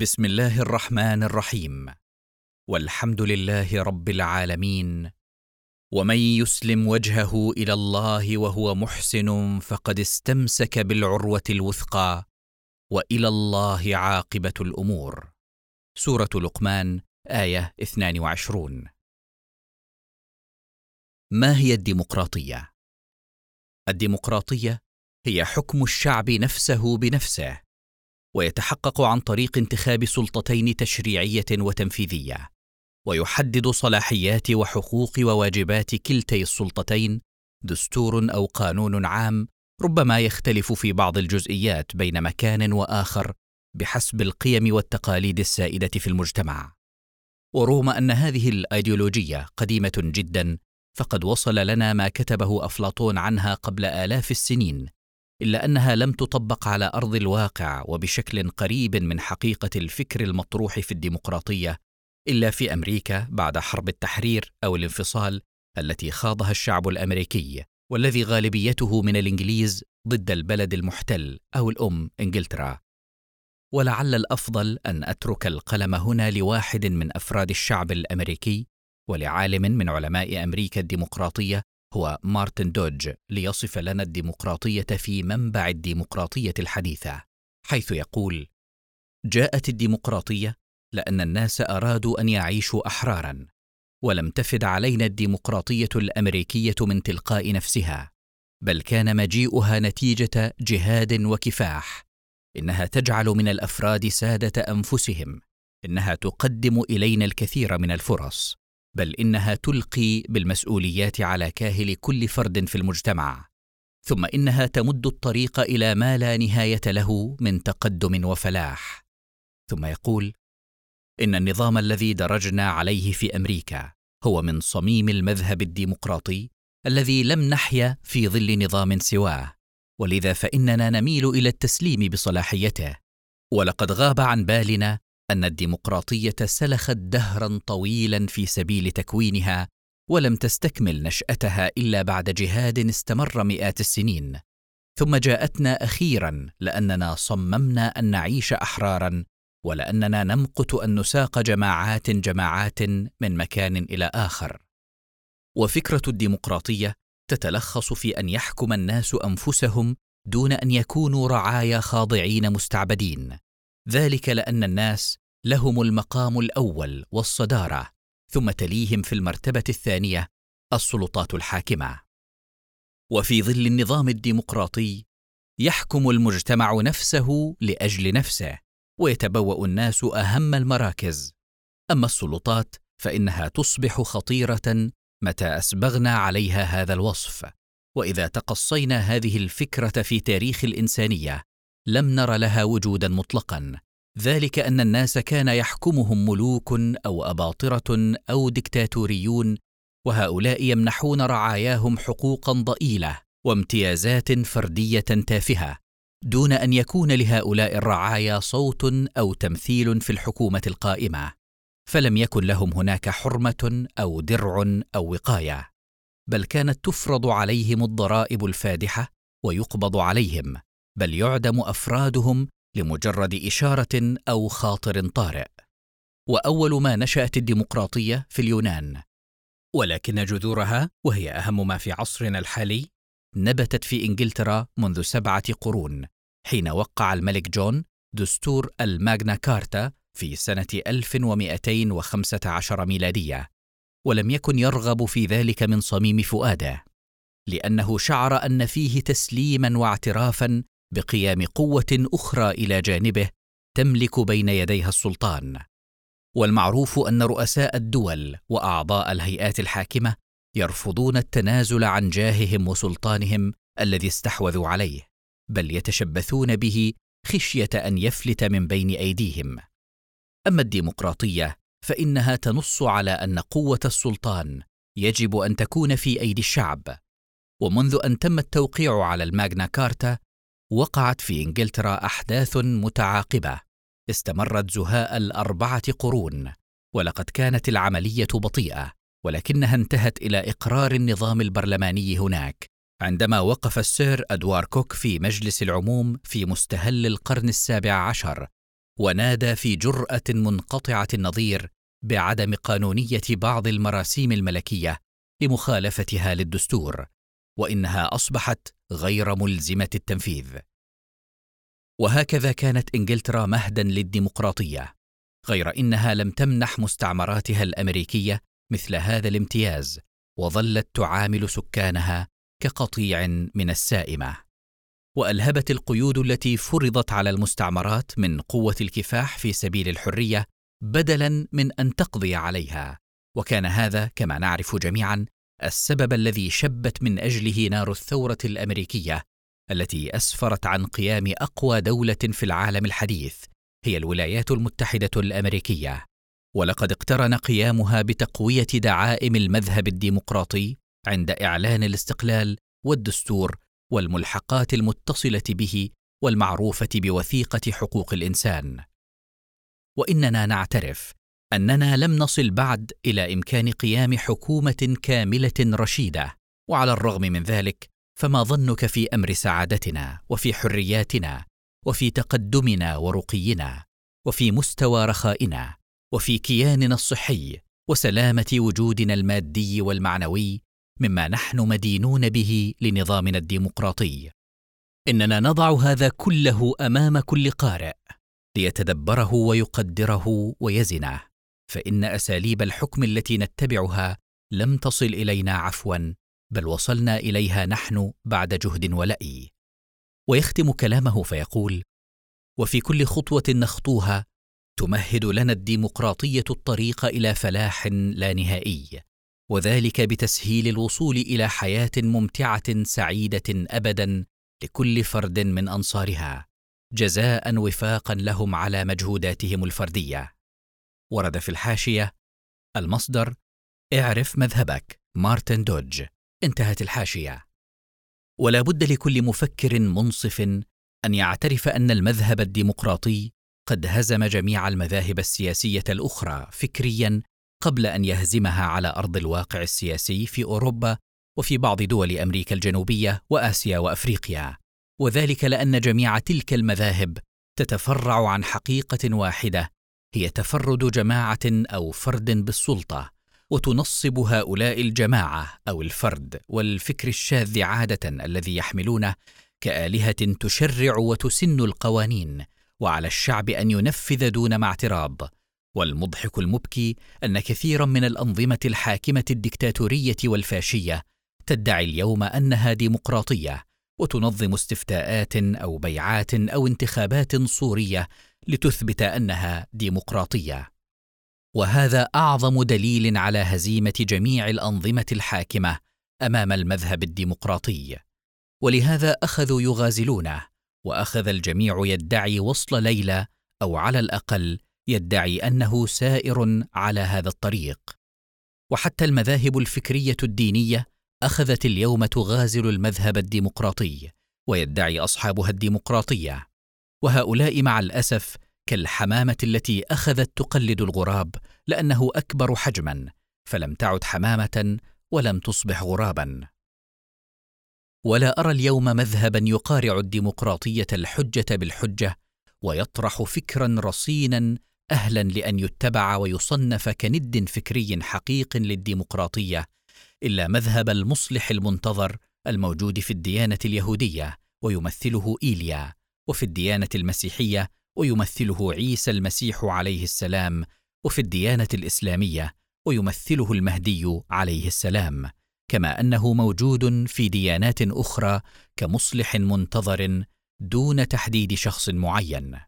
بسم الله الرحمن الرحيم. والحمد لله رب العالمين. ومن يسلم وجهه إلى الله وهو محسن فقد استمسك بالعروة الوثقى وإلى الله عاقبة الأمور. سورة لقمان آية 22 ما هي الديمقراطية؟ الديمقراطية هي حكم الشعب نفسه بنفسه. ويتحقق عن طريق انتخاب سلطتين تشريعية وتنفيذية ويحدد صلاحيات وحقوق وواجبات كلتي السلطتين دستور أو قانون عام ربما يختلف في بعض الجزئيات بين مكان وآخر بحسب القيم والتقاليد السائدة في المجتمع. ورغم أن هذه الأيديولوجية قديمة جدا فقد وصل لنا ما كتبه أفلاطون عنها قبل آلاف السنين إلا أنها لم تطبق على أرض الواقع وبشكل قريب من حقيقة الفكر المطروح في الديمقراطية إلا في أمريكا بعد حرب التحرير أو الانفصال التي خاضها الشعب الأمريكي والذي غالبيته من الإنجليز ضد البلد المحتل أو الأم إنجلترا. ولعل الأفضل أن أترك القلم هنا لواحد من أفراد الشعب الأمريكي ولعالم من علماء أمريكا الديمقراطية هو مارتن دوج ليصف لنا الديمقراطية في منبع الديمقراطية الحديثة حيث يقول جاءت الديمقراطية لأن الناس أرادوا أن يعيشوا أحرارا ولم تفد علينا الديمقراطية الأمريكية من تلقاء نفسها بل كان مجيئها نتيجة جهاد وكفاح إنها تجعل من الأفراد سادة أنفسهم إنها تقدم إلينا الكثير من الفرص. بل إنها تلقي بالمسؤوليات على كاهل كل فرد في المجتمع. ثم إنها تمد الطريق إلى ما لا نهاية له من تقدم وفلاح. ثم يقول إن النظام الذي درجنا عليه في أمريكا هو من صميم المذهب الديمقراطي الذي لم نحيا في ظل نظام سواه. ولذا فإننا نميل إلى التسليم بصلاحيته. ولقد غاب عن بالنا أن الديمقراطية سلخت دهرا طويلا في سبيل تكوينها ولم تستكمل نشأتها إلا بعد جهاد استمر مئات السنين. ثم جاءتنا أخيرا لأننا صممنا أن نعيش أحرارا ولأننا نمقت أن نساق جماعات جماعات من مكان إلى آخر. وفكرة الديمقراطية تتلخص في أن يحكم الناس أنفسهم دون أن يكونوا رعايا خاضعين مستعبدين. ذلك لأن الناس لهم المقام الأول والصدارة ثم تليهم في المرتبة الثانية السلطات الحاكمة. وفي ظل النظام الديمقراطي يحكم المجتمع نفسه لأجل نفسه ويتبوأ الناس أهم المراكز. أما السلطات فإنها تصبح خطيرة متى أسبغنا عليها هذا الوصف. وإذا تقصينا هذه الفكرة في تاريخ الإنسانية لم نر لها وجودا مطلقا. ذلك أن الناس كان يحكمهم ملوك أو أباطرة أو دكتاتوريون وهؤلاء يمنحون رعاياهم حقوقا ضئيلة وامتيازات فردية تافهة دون أن يكون لهؤلاء الرعايا صوت أو تمثيل في الحكومة القائمة. فلم يكن لهم هناك حرمة أو درع أو وقاية بل كانت تفرض عليهم الضرائب الفادحة ويقبض عليهم. بل يعدم أفرادهم لمجرد إشارة أو خاطر طارئ. وأول ما نشأت الديمقراطية في اليونان. ولكن جذورها وهي أهم ما في عصرنا الحالي نبتت في إنجلترا منذ سبعة قرون حين وقع الملك جون دستور الماغنا كارتا في سنة 1215 ميلادية، ولم يكن يرغب في ذلك من صميم فؤاده، لأنه شعر أن فيه تسليما واعترافا بقيام قوة أخرى إلى جانبه تملك بين يديها السلطان. والمعروف أن رؤساء الدول وأعضاء الهيئات الحاكمة يرفضون التنازل عن جاههم وسلطانهم الذي استحوذوا عليه، بل يتشبثون به خشية أن يفلت من بين أيديهم أما الديمقراطية فإنها تنص على أن قوة السلطان يجب أن تكون في أيدي الشعب ومنذ أن تم التوقيع على الماغنا كارتا وقعت في إنجلترا أحداث متعاقبة. استمرت زهاء الأربعة قرون ولقد كانت العملية بطيئة ولكنها انتهت إلى إقرار النظام البرلماني هناك عندما وقف السير أدوار كوك في مجلس العموم في مستهل القرن السابع عشر ونادى في جرأة منقطعة النظير بعدم قانونية بعض المراسيم الملكية لمخالفتها للدستور وإنها أصبحت غير ملزمة التنفيذ. وهكذا كانت إنجلترا مهدا للديمقراطية غير إنها لم تمنح مستعمراتها الأمريكية مثل هذا الامتياز وظلت تعامل سكانها كقطيع من السائمة. وألهبت القيود التي فرضت على المستعمرات من قوة الكفاح في سبيل الحرية بدلا من أن تقضي عليها. وكان هذا كما نعرف جميعا السبب الذي شبت من أجله نار الثورة الأمريكية التي أسفرت عن قيام أقوى دولة في العالم الحديث هي الولايات المتحدة الأمريكية. ولقد اقترن قيامها بتقوية دعائم المذهب الديمقراطي عند إعلان الاستقلال والدستور والملحقات المتصلة به والمعروفة بوثيقة حقوق الإنسان. وإننا نعترف أننا لم نصل بعد إلى إمكان قيام حكومة كاملة رشيدة وعلى الرغم من ذلك فما ظنك في أمر سعادتنا وفي حرياتنا وفي تقدمنا ورقينا وفي مستوى رخائنا وفي كياننا الصحي وسلامة وجودنا المادي والمعنوي مما نحن مدينون به لنظامنا الديمقراطي. إننا نضع هذا كله أمام كل قارئ ليتدبره ويقدره ويزنه. فإن أساليب الحكم التي نتبعها لم تصل إلينا عفوا بل وصلنا إليها نحن بعد جهد ولأي. ويختم كلامه فيقول وفي كل خطوة نخطوها تمهد لنا الديمقراطية الطريق إلى فلاح لا نهائي وذلك بتسهيل الوصول إلى حياة ممتعة سعيدة ابدا لكل فرد من أنصارها جزاء وفاقا لهم على مجهوداتهم الفردية. ورد في الحاشية المصدر اعرف مذهبك مارتن دوج. انتهت الحاشية. ولا بد لكل مفكر منصف أن يعترف أن المذهب الديمقراطي قد هزم جميع المذاهب السياسية الأخرى فكريا قبل أن يهزمها على أرض الواقع السياسي في أوروبا وفي بعض دول أمريكا الجنوبية وآسيا وأفريقيا. وذلك لأن جميع تلك المذاهب تتفرع عن حقيقة واحدة هي تفرد جماعة أو فرد بالسلطة وتنصب هؤلاء الجماعة أو الفرد والفكر الشاذ عادة الذي يحملونه كآلهة تشرع وتسن القوانين وعلى الشعب أن ينفذ دون ما اعتراض. والمضحك المبكي أن كثيرا من الأنظمة الحاكمة الدكتاتورية والفاشية تدعي اليوم أنها ديمقراطية وتنظم استفتاءات أو بيعات أو انتخابات صورية لتثبت أنها ديمقراطية. وهذا أعظم دليل على هزيمة جميع الأنظمة الحاكمة أمام المذهب الديمقراطي. ولهذا اخذوا يغازلونه وأخذ الجميع يدعي وصل ليلى أو على الأقل يدعي أنه سائر على هذا الطريق. وحتى المذاهب الفكرية الدينية أخذت اليوم تغازل المذهب الديمقراطي ويدعي أصحابها الديمقراطية. وهؤلاء مع الأسف كالحمامة التي أخذت تقلد الغراب لأنه أكبر حجما فلم تعد حمامة ولم تصبح غرابا. ولا أرى اليوم مذهبا يقارع الديمقراطية الحجة بالحجة ويطرح فكرا رصينا أهلا لأن يتبع ويصنف كند فكري حقيق للديمقراطية إلا مذهب المصلح المنتظر الموجود في الديانة اليهودية ويمثله إيليا. وفي الديانة المسيحية ويمثله عيسى المسيح عليه السلام وفي الديانة الإسلامية ويمثله المهدي عليه السلام. كما أنه موجود في ديانات أخرى كمصلح منتظر دون تحديد شخص معين.